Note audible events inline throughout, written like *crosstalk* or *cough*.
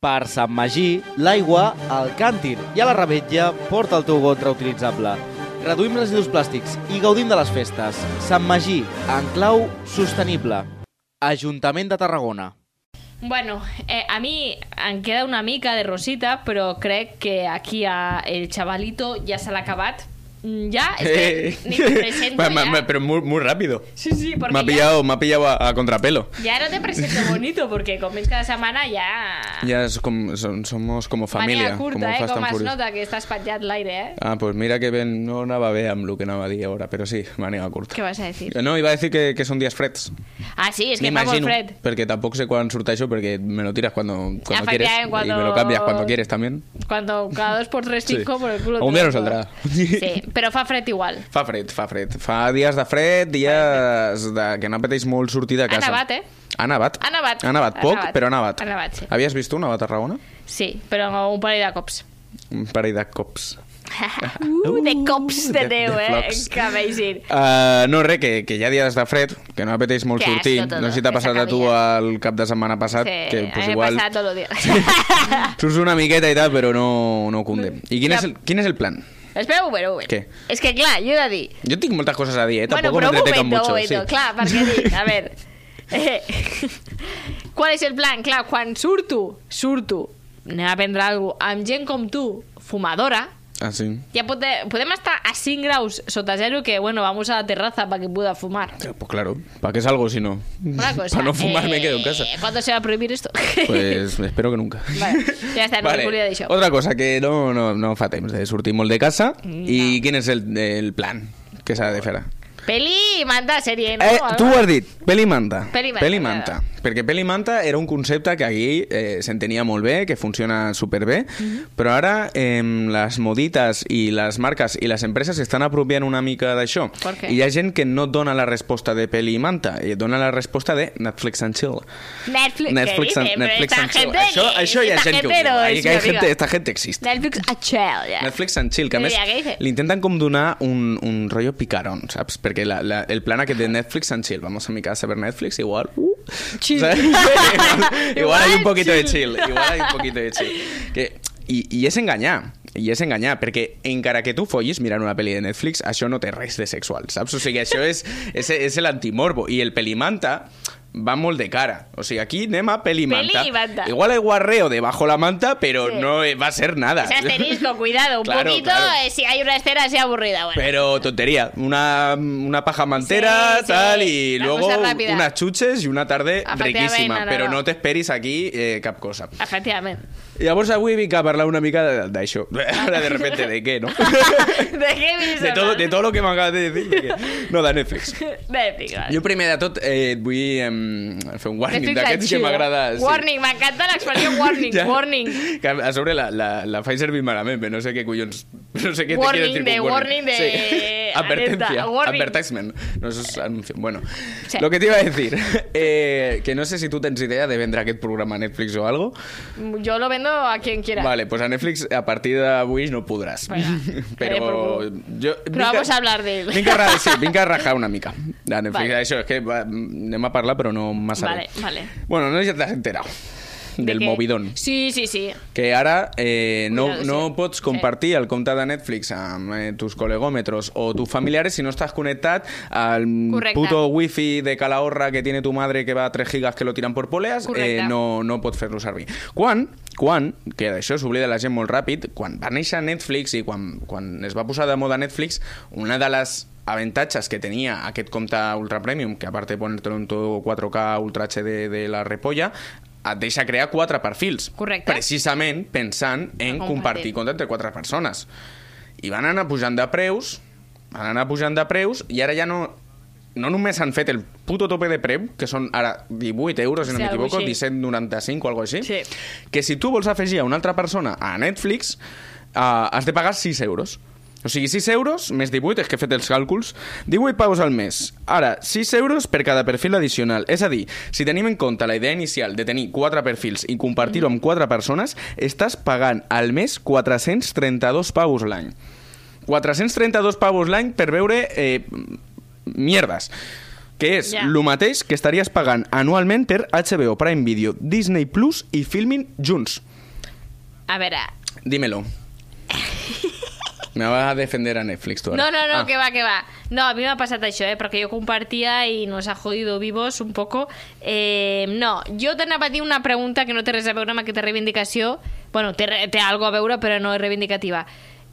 Per Sant Magí, l'aigua al càntir i a la rebetlla porta el teu got reutilitzable. Reduïm residus plàstics i gaudim de les festes. Sant Magí, en clau sostenible. Ajuntament de Tarragona. Bueno, eh, a mi em queda una mica de rosita, però crec que aquí a el chavalito ja se l'ha acabat. Mm, Ya, es que *laughs* ni te presento ma- ya. ma- Pero muy, muy rápido. Sí, sí, porque Me ha ya- pillado, me ha pillado a, a contrapelo. Ya no te presento bonito, porque com és cada setmana ja... Ya es como- son- somos como familia. Mania curta, como eh? Fast Com es nota que estàs penjat l'aire, eh? Ah, pues mira que ben, no anava bé amb el que anava a dir ara, però sí, m'anava curta. Què vas a decir? No, iba a decir que, que son días freds. Ah, sí, és que fa molt fred. Perquè tampoc sé quan surt això, perquè me lo tiras cuando, cuando quieres Efectivamente, y cuando- me lo cambias cuando quieres también. Cuando cada dos por tres Sí. cinco por el culo... Dia lo no saldrà. Sí, *laughs* però fa fred igual. Fa fred, fa fred. Fa dies de fred, dies de... que no apeteix molt sortir de Ha casa. nevat, eh? Ha nevat. Ha nevat. Ha nevat Ha poc, nevat. però ha nevat. Ha nevat, sí. Havies vist una a Tarragona? Sí, però un parell de cops. Un parell de cops. *laughs* Uh, de cops de de- Déu, de eh? flops. Que amazing. Uh, no, res, que, que hi ha dies de fred, que no apeteix molt Que sortir. todo, no sé si t'ha passat a tu camilla. el cap de setmana passat, Sí, que pues, mi igual pasa todos *laughs* los días. surts una miqueta i tal, però no, no cunde. I quin, Ja. és el, quin és el plan? Espera un moment, un moment. Què? És que, clar, jo he de dir... Jo tinc moltes coses a dir, eh? bueno, Tampoc però un moment, un moment, sí. clar, perquè dic, a veure... *laughs* Eh, qual és el plan? Clar, quan surto, surto, anem a prendre alguna cosa amb gent com tu, fumadora, Ah, sí. ya pode- podem estar a 5 graus sota zero que, bueno, vamos a la terraza para que pueda fumar. Eh, Pues claro, ¿para qué salgo si no? Una cosa. *laughs* Para no fumar me eh, quedo en casa. ¿Cuándo se va a prohibir esto? *laughs* Pues espero que nunca. Vale, ja està, no Vale. dir això. Otra cosa, que no, no, no fa temps de sortir molt de casa. Mm, I quin és el, el plan que s'ha de fer? Peli, manta, sèrie, no? Eh, tu ho has dit, peli manta. Peli manta, Peli manta. Perquè peli manta era un concepte que aquí eh, s'entenia molt bé, que funciona superbé, Mhm. però ara eh, les modites i les marques i les empreses estan apropiant una mica d'això. I hi ha gent que no dona la resposta de peli manta, i dona la resposta de Netflix and chill. Netflix, Netflix ¿qué and? Netflix and chill. gente, Això, això hi ha gent que ho diu. que amiga. gente, esta gente existe. Netflix a chill, ja. Netflix and chill, que a més Mira, què dice? li intenten com donar un, un rotllo picarón, saps? Perquè la, la, el plan aquest de Netflix and chill, vamos a mi casa a ver Netflix, igual... Uh, Chill. igual, *laughs* Igual hay un poquito de chill. chill, igual hay un poquito de chill. Que, i, I és enganyar, i és enganyar, perquè encara que tu follis mirant una pel·li de Netflix, això no té res de sexual, saps? O sigui, això és, és, és l'antimorbo. I el pelimanta va molt de cara. O sigui, aquí anem a pelimanta. Pelimanta. Igual hay guarreo debajo la manta, pero Sí. no va a ser nada. Ese asterisco, cuidado, un Claro, poquito, claro. eh, si hay una escena así aburrida, bueno. Pero tontería, una, una paja mantera, Sí, sí, tal, y la luego unas chuches y una tarde Efectivamente, riquísima. no, no, no t'esperis aquí eh, cap cosa. Efectivament. Llavors avui vinc a parlar una mica de- d'això. *laughs* Ara de repente, ¿de qué, no? de què vist? De todo, de todo lo que m'acabas de decir. de No, de Netflix. *laughs* Netflix, vale. Jo primer de tot eh, et vull em, fer un warning d'aquests que chill. m'agrada. sí. Warning, m'encanta l'expressió warning, *laughs* Ja. warning. Que a sobre la, la, la faig servir malament, però no sé què collons... No sé què te Warning quiere decir de- con warning de Sí. Advertencia, warning. advertisement. No, eso es anuncio. Bueno, Sí. lo que te iba a decir, eh, que no sé si tú tens idea de vendre aquest programa a Netflix o algo. Yo lo vendo a quien quiera. Vale, pues a Netflix a partir d'avui no podràs. Bueno, però *laughs* eh, jo... Però vamos a hablar de él. Vinc a, ra- sí, *laughs* vinc a rajar una mica de Netflix. Vale. Això és que va, anem a parlar, però no massa Vale, bé. vale. Bueno, no sé si t'has enterat ¿De del qué? movidón. Sí, sí, sí. Que ara eh, no, Cuidado, no sí. pots compartir el compte de Netflix amb eh, tus colegómetros o tus familiares si no estás conectat al Correcte. puto wifi de Calahorra que tiene tu madre que va a 3 gigas que lo tiran por poleas, Correcte. eh, no, no pots fer-lo servir. Quan, quan, que d'això s'oblida la gent molt ràpid, quan va néixer Netflix i quan, quan es va posar de moda Netflix, una de les avantatges que tenia aquest compte Ultra Premium, que a part de ponerte en todo 4K Ultra HD de la repolla, et deixa crear quatre perfils. Correcte. Precisament pensant en compartir. compartir compte entre quatre persones. I van anar pujant de preus, van anar pujant de preus, i ara ja no... No només han fet el puto tope de preu, que són ara 18 euros, si no Sí, algo m'equivoco, així. 17,95 o alguna així, Sí. que si tu vols afegir a una altra persona a Netflix, uh, has de pagar 6 euros. O sigui, 6 euros més 18, és que he fet els càlculs, 18 paus al mes. Ara, 6 euros per cada perfil addicional. És a dir, si tenim en compte la idea inicial de tenir 4 perfils i compartir-ho amb 4 persones, estàs pagant al mes 432 paus l'any. 432 pavos l'any per veure eh, mierdes. que és el mateix que estaries pagant anualment per HBO, Prime Video, Disney Plus i Filmin junts. A veure... Dímelo. *laughs* Me va a defender a Netflix, tu ara. No, no, no, Ah. que va, que va. No, a mi m'ha passat això, eh, perquè jo compartia i nos ha jodido vivos un poco. Eh, no, jo t'anava a dir una pregunta que no té res a veure amb aquesta reivindicació. Bueno, té, té algo a veure, però no és reivindicativa.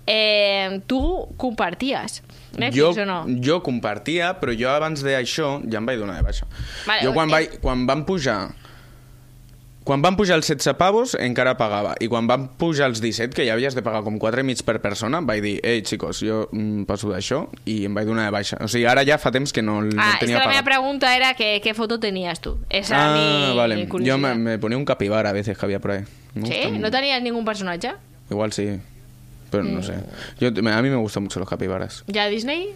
Eh, tu comparties Netflix jo, o no? jo compartia, però jo abans d'això ja em vaig donar de baixa. Vale, jo quan, eh. vaig, quan van pujar quan van pujar els 16 pavos encara pagava i quan van pujar els 17 que ja havies de pagar com 4 i mig per persona vaig dir, ei xicos, jo mm, passo d'això i em vaig donar de baixa, o sigui, ara ja fa temps que no, el- no Ah, el és que tenia la meva pagat pregunta era que, què foto tenies tu. Esa ah, mi, vale, mi curiosidad. me, me ponía un capibara a veces que había por ahí ¿Sí? ¿No tenías ningún personaje? igual sí, pero no sé yo, a mí me gustan mucho los capibaras ¿Ya Disney?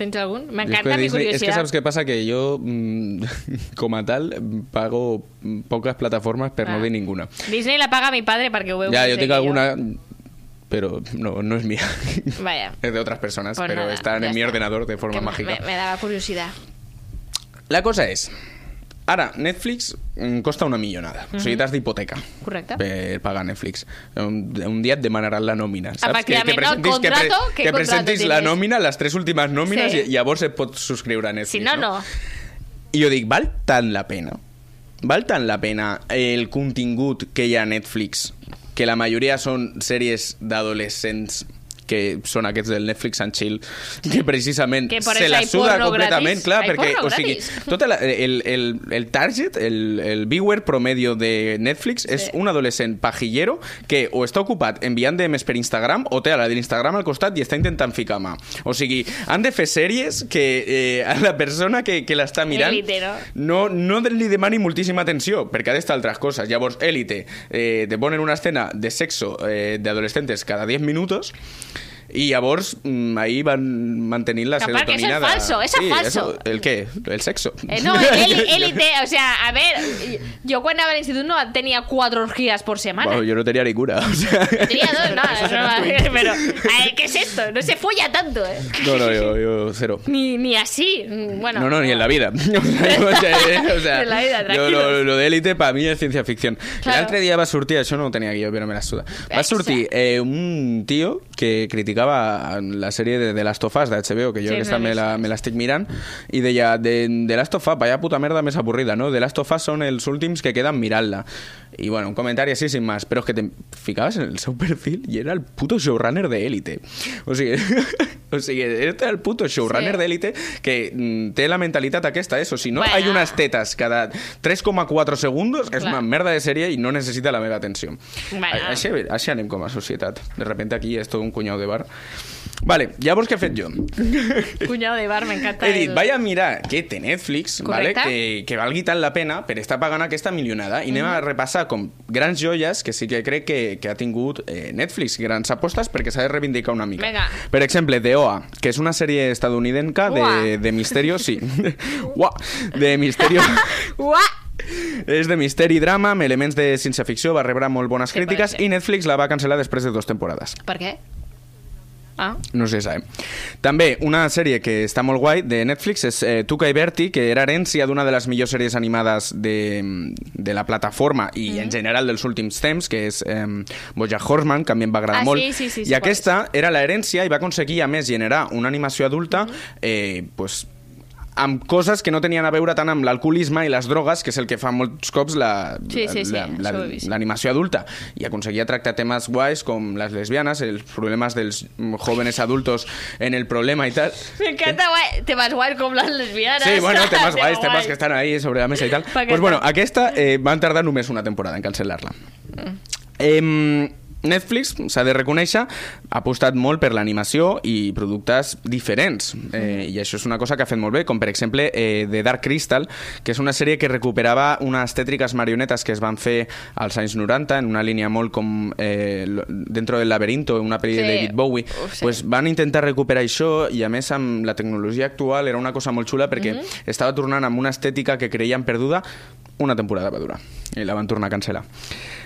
¿Tens algún? Me que encanta mi curiosidad. Es que sabes qué pasa, que yo, mm, *laughs* como tal, pago mm, pocas plataformas, pero Ah. no de ninguna. Disney la paga mi padre perquè ho veu Ya, yo tengo que alguna, pero no, no es mía. Vaya. *laughs* es de otras personas, Pues pero nada, están en mi ordenador de forma Que mágica. Me, me daba curiosidad. La cosa es, ara, Netflix mm, costa una millonada. O sigui, t'has d'hipoteca. Correcte. Per pagar Netflix. Un, un dia et demanaran la nòmina, saps? No, que, contrato, que, ¿qué que presentis la nòmina, les tres últimes nòmines, Sí. i llavors et pots subscriure a Netflix. Si no, no. I jo dic, val tant la pena? Val tant la pena el contingut que hi ha a Netflix, que la majoria són sèries d'adolescents que són aquests del Netflix and Chill, que precisament Que se la suda completament, gratis. clar, Hay perquè, o sigui, *laughs* tot el, el, el, el target, el, el viewer promedio de Netflix sí. és un adolescent pajillero que o està ocupat enviant DMs per Instagram o té a la de l'Instagram al costat i està intentant ficar mà. O sigui, han de fer sèries que eh, a la persona que, que l'està mirant no, no? no li demani moltíssima atenció, perquè ha d'estar altres coses. Llavors, Élite, eh, te ponen una escena de sexo eh, de adolescentes cada 10 minutos i llavors mm, ahí van mantenint la perquè serotonina eso es falso, de... eso es sí, falso. ¿El qué? El sexo. Eh, no, élite, *laughs* o sea, a ver, yo cuando iba al instituto no tenía cuatro orgías por semana. Bueno, yo no tenía ninguna. O sea... Tenía dos, no, *laughs* eso no, *laughs* pero ay, ¿qué es esto? No se folla tanto, ¿eh? No, no, yo, yo cero. Ni, ni así, bueno. no, no, ni en la vida. O sea, yo- o sea, En la vida, yo tranquilos. lo, lo de élite para mí es ciencia ficción. Claro. L'altre dia va sortir, això no ho tenia aquí, però me la suda. Va sortir eh, un tio que criticava la sèrie de The Last of Us d'HBO, que jo Sí, aquesta me l'he la, l'estic mirant, i deia, de, de Last of Us, vaya puta merda més avorrida, no? The Last of Us són els últims que queden mirant-la. I bueno, un comentari així sin más, però és que te ficaves en el *laughs* seu perfil i era el puto showrunner de Élite. O sigui, *laughs* o sigui, era el puto showrunner Sí. de Élite que mm, té la mentalitat aquesta, eso, si no Bueno. hay unas tetas cada 3,4 segundos, és una merda de sèrie i no necessita la meva atenció. Bueno. Així, així anem com a societat. De repente aquí és tot un cunyau de bar. Vale, llavors què he fet jo? *laughs* Cuñado de bar, me encanta. He dit, el- vaig a mirar què té Netflix, vale? Correcte. que, que valgui tant la pena per estar pagant aquesta milionada i anem a repassar com grans joies que sí que crec que, que ha tingut eh, Netflix, grans apostes perquè s'ha de reivindicar una mica. Vinga. Per exemple, The OA, que és una sèrie estadounidenca de, de misterio, sí. *laughs* Uah, de misterio... *laughs* Uah! És de misteri i drama, amb elements de ciència-ficció, va rebre molt bones Sí, crítiques i Netflix la va cancel·lar després de dues temporades. Per què? Ah, No sé, sabe. També, una sèrie que està molt guai de Netflix és eh, Tuca i Bertie, que era herència d'una de les millors sèries animades de, de la plataforma i Mm. en general dels últims temps, que és eh, Bojack Horseman, que a mi em va agradar Ah, molt. sí, sí, sí, I qual aquesta era l'herència i va aconseguir, a més, generar una animació adulta eh, pues, amb coses que no tenien a veure tant amb l'alcoholisme i les drogues, que és el que fa molts cops la- Sí, sí, sí, la- la- he vist. l'animació adulta. I aconseguia tractar temes guais com les lesbianes, els problemes dels mm, jóvenes adultos en el problema y tal. me encanta guay. temas guay como las lesbianas. Sí, bueno, *laughs* Tema guais, temas guay. que estan ahí sobre la mesa y tal. Que Pues bueno, aquesta eh, van tardar només una temporada en cancel·lar-la. Eh, Netflix, s'ha de reconèixer, ha apostat molt per l'animació i productes diferents. Eh, I això és una cosa que ha fet molt bé, com per exemple eh, The Dark Crystal, que és una sèrie que recuperava unes tètriques marionetes que es van fer als anys 90, en una línia molt com eh, Dentro del laberinto, una pel·li Sí. de David Bowie. Uf, sí. pues van intentar recuperar això i a més amb la tecnologia actual era una cosa molt xula perquè Mhm. estava tornant amb una estètica que creien perduda una temporada va durar i la van tornar a cancel·lar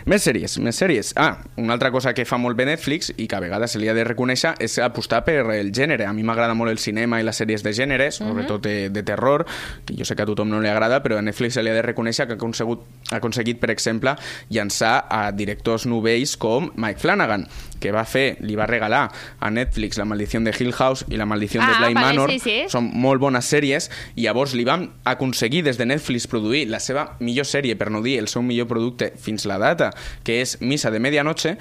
Més sèries, més sèries. Ah, una altra cosa que fa molt bé Netflix i que a vegades se li ha de reconèixer és apostar per el gènere. A mi m'agrada molt el cinema i les sèries de gènere, sobretot de, de terror, que jo sé que a tothom no li agrada, però a Netflix se li ha de reconèixer que ha aconsegut, ha aconseguit, per exemple, llançar a directors novells com Mike Flanagan, que va fer, li va regalar a Netflix La maldició de Hill House i La maldició de Ah, Bly vale, Manor. sí, sí. Són molt bones sèries i llavors li vam aconseguir des de Netflix produir la seva millor sèrie, per no dir el seu millor producte fins la data, que és Missa de Medianoche,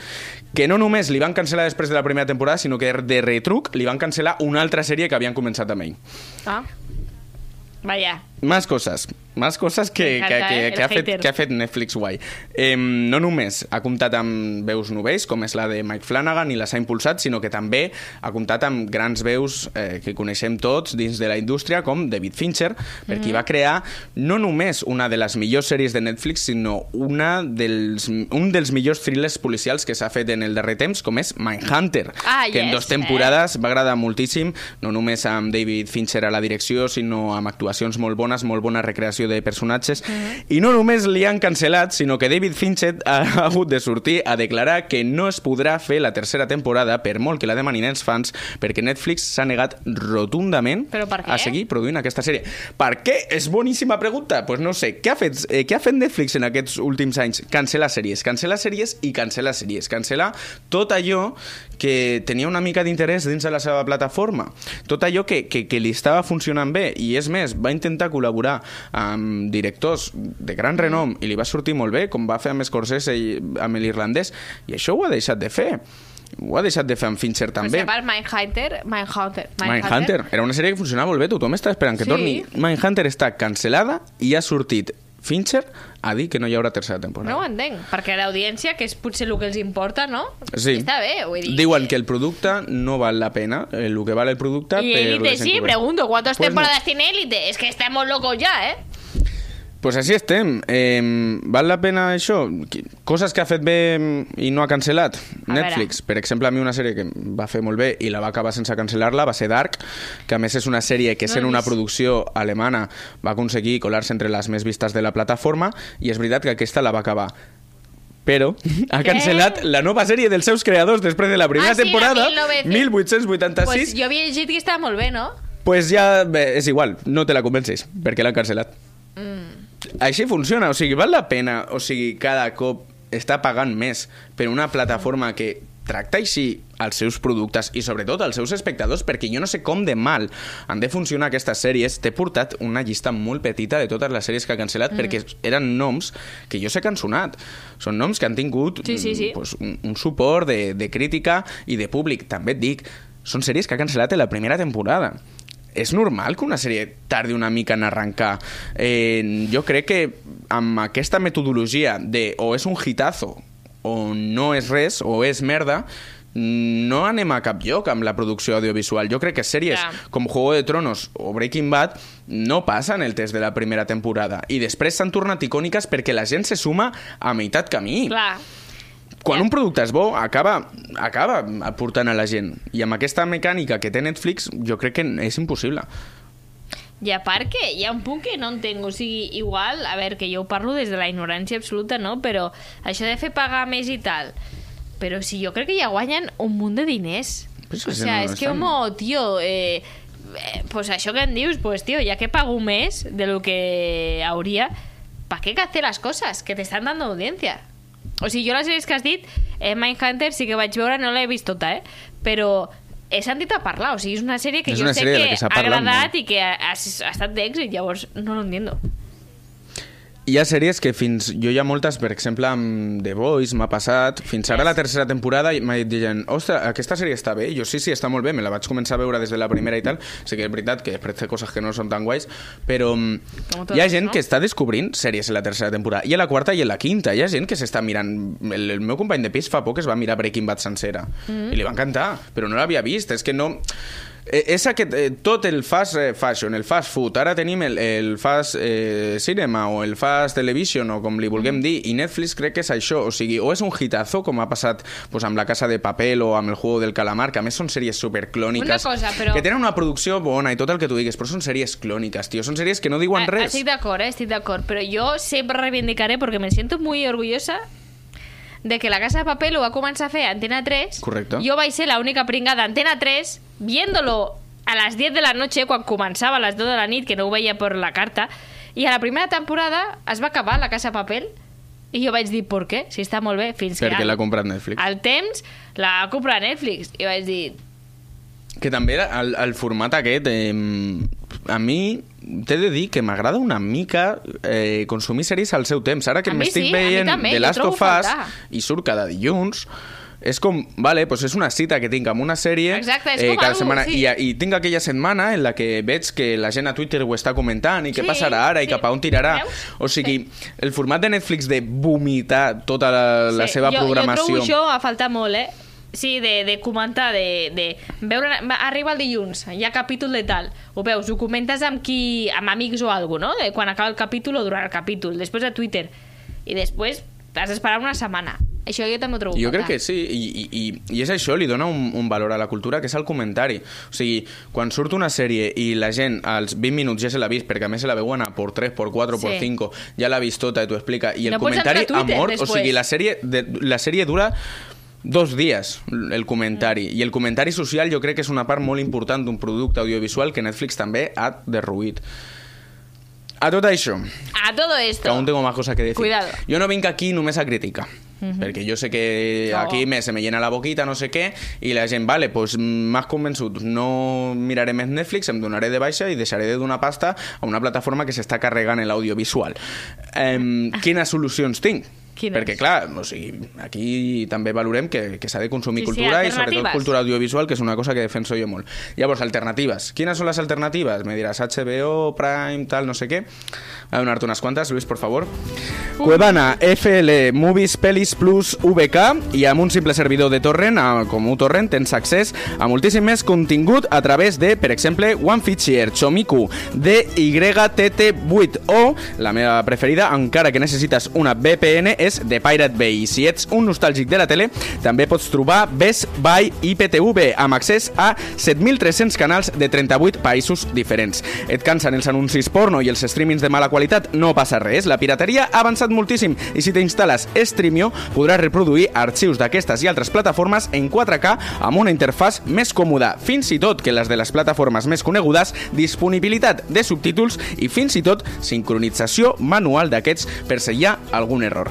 que no només li van cancel·lar després de la primera temporada, sinó que de retruc li van cancel·lar una altra sèrie que havien començat amb ell. Ah. Vaya. Más cosas, más cosas que, que, M'encanta, que, eh, que, ha fet, hater. que ha fet Netflix guai. Eh, no només ha comptat amb veus novells, com és la de Mike Flanagan, i les ha impulsat, sinó que també ha comptat amb grans veus eh, que coneixem tots dins de la indústria, com David Fincher, per qui va crear no només una de les millors sèries de Netflix, sinó una dels, un dels millors thrillers policials que s'ha fet en el darrer temps, com és Mindhunter, Ah, que en yes, dos temporades va agradar moltíssim, no només amb David Fincher a la direcció, sinó amb actuacions molt bones, molt bona recreació de personatges. I no només li han cancel·lat, sinó que David Fincher *laughs* ha hagut de sortir a declarar que no es podrà fer la tercera temporada, per molt que la demanin els fans, perquè Netflix s'ha negat rotundament a seguir produint aquesta sèrie. Per què? És boníssima pregunta. Pues no sé. Què ha fet, eh, què ha fet Netflix en aquests últims anys? Cancel·la sèries, cancel·la sèries i cancel·la sèries. Cancel·la tot allò que tenia una mica d'interès dins de la seva plataforma. Tot allò que, que, que li estava funcionant bé. I és més, va intentar col·laborar amb directors de gran renom i li va sortir molt bé, com va fer amb Scorsese i amb l'irlandès, i això ho ha deixat de fer. Ho ha deixat de fer amb Fincher també. si a part Mindhunter, Mindhunter, Mindhunter era una sèrie que funcionava molt bé, tothom està esperant que Sí. torni. Mindhunter està cancel·lada i ha sortit Fincher a dir que no hi haurà tercera temporada. No ho entenc, perquè l'audiència, que és potser el que els importa, no? Sí. Està bé, vull dir. Diuen que el producte no val la pena, eh, el que vale el producte... Y per Élite sí, pregunto, ¿cuántas Pues no. temporadas tiene Élite? Es que estamos locos ya, ¿eh? Pues així estem. Eh, val la pena això? Coses que ha fet bé i no ha cancel·lat. A Netflix, per exemple, a mi una sèrie que va fer molt bé i la va acabar sense cancel·lar-la va ser Dark, que a més és una sèrie que sent una producció alemana va aconseguir colar-se entre les més vistes de la plataforma i és veritat que aquesta la va acabar però ha *laughs* cancel·lat la nova sèrie dels seus creadors després de la primera Ah, sí, temporada, 1900. 1886, Pues jo havia llegit que estava molt bé, no? pues ja bé, és igual, no te la convencis, perquè l'han cancel·lat. Mm. Així funciona, o sigui, val la pena, o sigui, cada cop està pagant més per una plataforma que tracta així els seus productes i sobretot els seus espectadors perquè jo no sé com de mal han de funcionar aquestes sèries t'he portat una llista molt petita de totes les sèries que ha cancel·lat mm. perquè eren noms que jo sé que han sonat són noms que han tingut Sí, sí, sí. mm, Pues, un, un suport de, de crítica i de públic també et dic, són sèries que ha cancel·lat en la primera temporada és normal que una sèrie tardi una mica en arrencar. Eh, jo crec que amb aquesta metodologia de o és un hitazo o no és res, o és merda, no anem a cap lloc amb la producció audiovisual. Jo crec que sèries Ja. com Juego de Tronos o Breaking Bad no passen el test de la primera temporada i després s'han tornat icòniques perquè la gent se suma a meitat camí. Clar. Quan un producte és bo, acaba, acaba aportant a la gent. I amb aquesta mecànica que té Netflix, jo crec que és impossible. I a part que hi ha un punt que no entenc, o sigui, igual, a veure, que jo ho parlo des de la ignorància absoluta, no? Però això de fer pagar més i tal, però si jo crec que ja guanyen un munt de diners. Pues o sea, no és que, homo, tio, eh, eh, pues això que em dius, pues, tio, ja que pago més de lo que hauria, ¿para qué que hacer las cosas? Que te están dando audiencia. O sigui, jo les sèries que has dit, eh, Mindhunter sí que vaig veure, no l'he vist tota, eh? Però he sentit a parlar, o sigui, és una sèrie que És jo sé que, que ha agradat molt. i que ha, ha, estat d'èxit, llavors no lo entiendo. Hi ha sèries que fins... Jo hi ha moltes, per exemple, amb The Voice m'ha passat. Fins ara la tercera temporada m'ha dit gent, ostres, aquesta sèrie està bé? I jo sí, sí, està molt bé, me la vaig començar a veure des de la primera i tal. Sé que és veritat que després té coses que no són tan guais, però mm, hi ha gent no? que està descobrint sèries en la tercera temporada. I a la quarta i en la quinta. Hi ha gent que s'està mirant... El, el meu company de pis fa poc es va mirar Breaking Bad sencera. Mm. I li va encantar, però no l'havia vist. És que no... Eh, És aquest, eh, tot el fast eh, fashion, el fast food, ara tenim el, el fast eh, cinema o el fast television o com li vulguem dir, i Netflix crec que és això, o sigui, o és un hitazo com ha passat pues, amb La Casa de Papel o amb El Juego del Calamar, que a més són sèries superclòniques, cosa, però- que tenen una producció bona i tot el que tu digues, però són sèries clòniques, tio, són sèries que no diuen Eh, res. Estic d'acord, eh? estic d'acord, però jo sempre reivindicaré, porque me siento muy orgullosa de que la Casa de Papel ho va començar a fer Antena 3. Correcte. Jo vaig ser l'única pringada d'Antena 3 viéndolo a les 10 de la noche, quan començava a les 2 de la nit, que no ho veia per la carta, i a la primera temporada es va acabar la Casa de Papel i jo vaig dir, per què? Si està molt bé, fins Perquè que l'ha al, comprat Netflix. al temps la va comprar Netflix. I vaig dir, Que també el, el format aquest, eh, a mi t'he de dir que m'agrada una mica eh, consumir sèries al seu temps. Ara que m'estic sí, veient també, The Last of Us i surt cada dilluns, és com, vale, pues és una cita que tinc amb una sèrie Exacte, eh, cada algo, setmana sí. i, i tinc aquella setmana en la que veig que la gent a Twitter ho està comentant i què Sí, passarà ara i sí. cap a on tirarà. Veus? O sigui, el format de Netflix de vomitar tota la, la Sí, seva jo, programació... Jo trobo això a faltar molt, eh? Sí, de, de comentar, de, de veure... Arriba el dilluns, hi ha capítol de tal. Ho veus, ho comentes amb qui... amb amics o alguna no? De quan acaba el capítol o durant el capítol. Després a Twitter. I després has d'esperar una setmana. Això jo també ho trobo Jo crec que sí, i, i, i, i és això, li dona un, un valor a la cultura, que és el comentari. O sigui, quan surt una sèrie i la gent als 20 minuts ja se l'ha vist, perquè a més se la veuen a por 3, por 4, por Sí. 5, ja l'ha vist tota i t'ho explica, i el No comentari entrar a Twitter a mort, o després. sigui, la sèrie, de, la sèrie dura dos dies, el comentari. I el comentari social jo crec que és una part molt important d'un producte audiovisual que Netflix també ha derruït. A tot això, A todo esto. que aún tengo más cosas que decir. Cuidado. Yo no vinc aquí només a criticar. Perquè jo sé que aquí me, se me llena la boquita, no sé què, i la gent, vale, pues m'has convençut, no miraré més Netflix, em donaré de baixa i deixaré de donar pasta a una plataforma que s'està carregant l'audiovisual. Eh, quines solucions tinc? Quines? Perquè, clar, o sigui, aquí també valorem que, que s'ha de consumir Sí, sí, cultura i sobretot cultura audiovisual, que és una cosa que defenso jo molt. Llavors, alternatives. Quines són les alternatives? Me diràs HBO, Prime, tal, no sé què. A donar-te unes quantes, Luis, por favor. Cuevana, FL, Movies, Pelis Plus, VK i amb un simple servidor de torrent, a, com un torrent, tens accés a moltíssim més contingut a través de, per exemple, OneFeature, Chomiku, DYTT8 o, la meva preferida, encara que necessites una VPN, és The Pirate Bay. Si ets un nostàlgic de la tele, també pots trobar Best Buy IPTV amb accés a 7.300 canals de 38 països diferents. Et cansen els anuncis porno i els streamings de mala qualitat? No passa res, la pirateria ha avançat moltíssim i si t'instal·les Streamio podràs reproduir arxius d'aquestes i altres plataformes en 4K amb una interfàs més còmoda, fins i tot que les de les plataformes més conegudes, disponibilitat de subtítols i fins i tot sincronització manual d'aquests per ha algun error.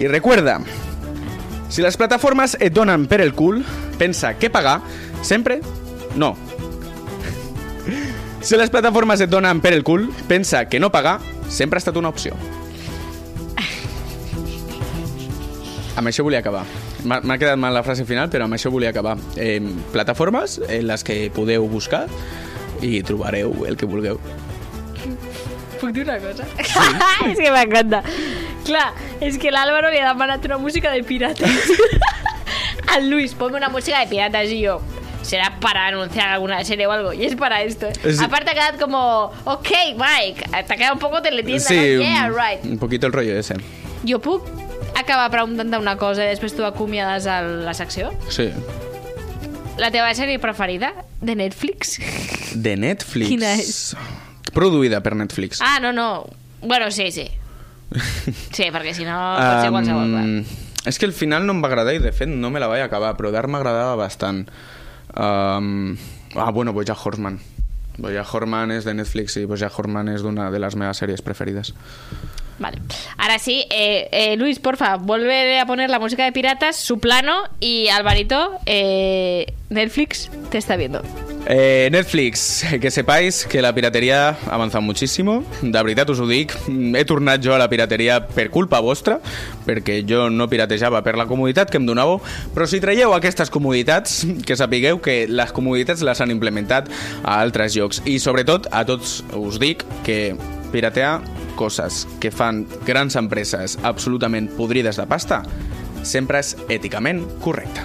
I recuerda, si les plataformes et donen per el cul, pensa que pagar sempre no. *laughs* Si les plataformes et donen per el cul, pensa que no pagar sempre ha estat una opció. Amb això volia acabar. M'ha quedat mal la frase final, però amb això volia acabar. Eh, plataformes en les que podeu buscar i trobareu el que vulgueu. Puc dir una cosa? *laughs* és que m'encanta. Clar, és que l'Àlvaro li ha demanat una música de pirates. *laughs* Al Luis, ponme una música de piratas y yo... Será para anunciar alguna serie o algo. Y es para esto. Sí. Aparte ha quedado como... Ok, Mike. Te ha quedado un poco teletienda, Sí, ¿no? Yeah, right. un poquito el rollo ese. Jo puc acabar preguntant una cosa i després tu acomiades a la secció? Sí. La teva sèrie preferida de Netflix? De Netflix. Quina és? Produïda per Netflix. Ah, no, no. Bueno, sí, sí. *laughs* Sí, perquè si no pot ser qualsevol. clar. Um, és que al final no em va agradar i de fet no me la vaig acabar, però d'art m'agradava bastant. Um, ah, bueno, Bojack Horseman. Bojack Horseman és de Netflix i Bojack Horseman és d'una de les meves sèries preferides. Vale. Ahora sí, eh, eh, Luis, porfa, vuelve a poner la música de piratas, su plano y Alvarito, eh, Netflix te está viendo. Eh, Netflix, que sepáis que la pirateria ha avançat muchísimo. De veritat us ho dic, he tornat jo a la pirateria per culpa vostra, perquè jo no piratejava per la comoditat que em donàveu, però si traieu aquestes comoditats, que sapigueu que les comoditats les han implementat a altres llocs. I sobretot a tots us dic que piratear coses que fan grans empreses absolutament podrides de pasta sempre és èticament correcte.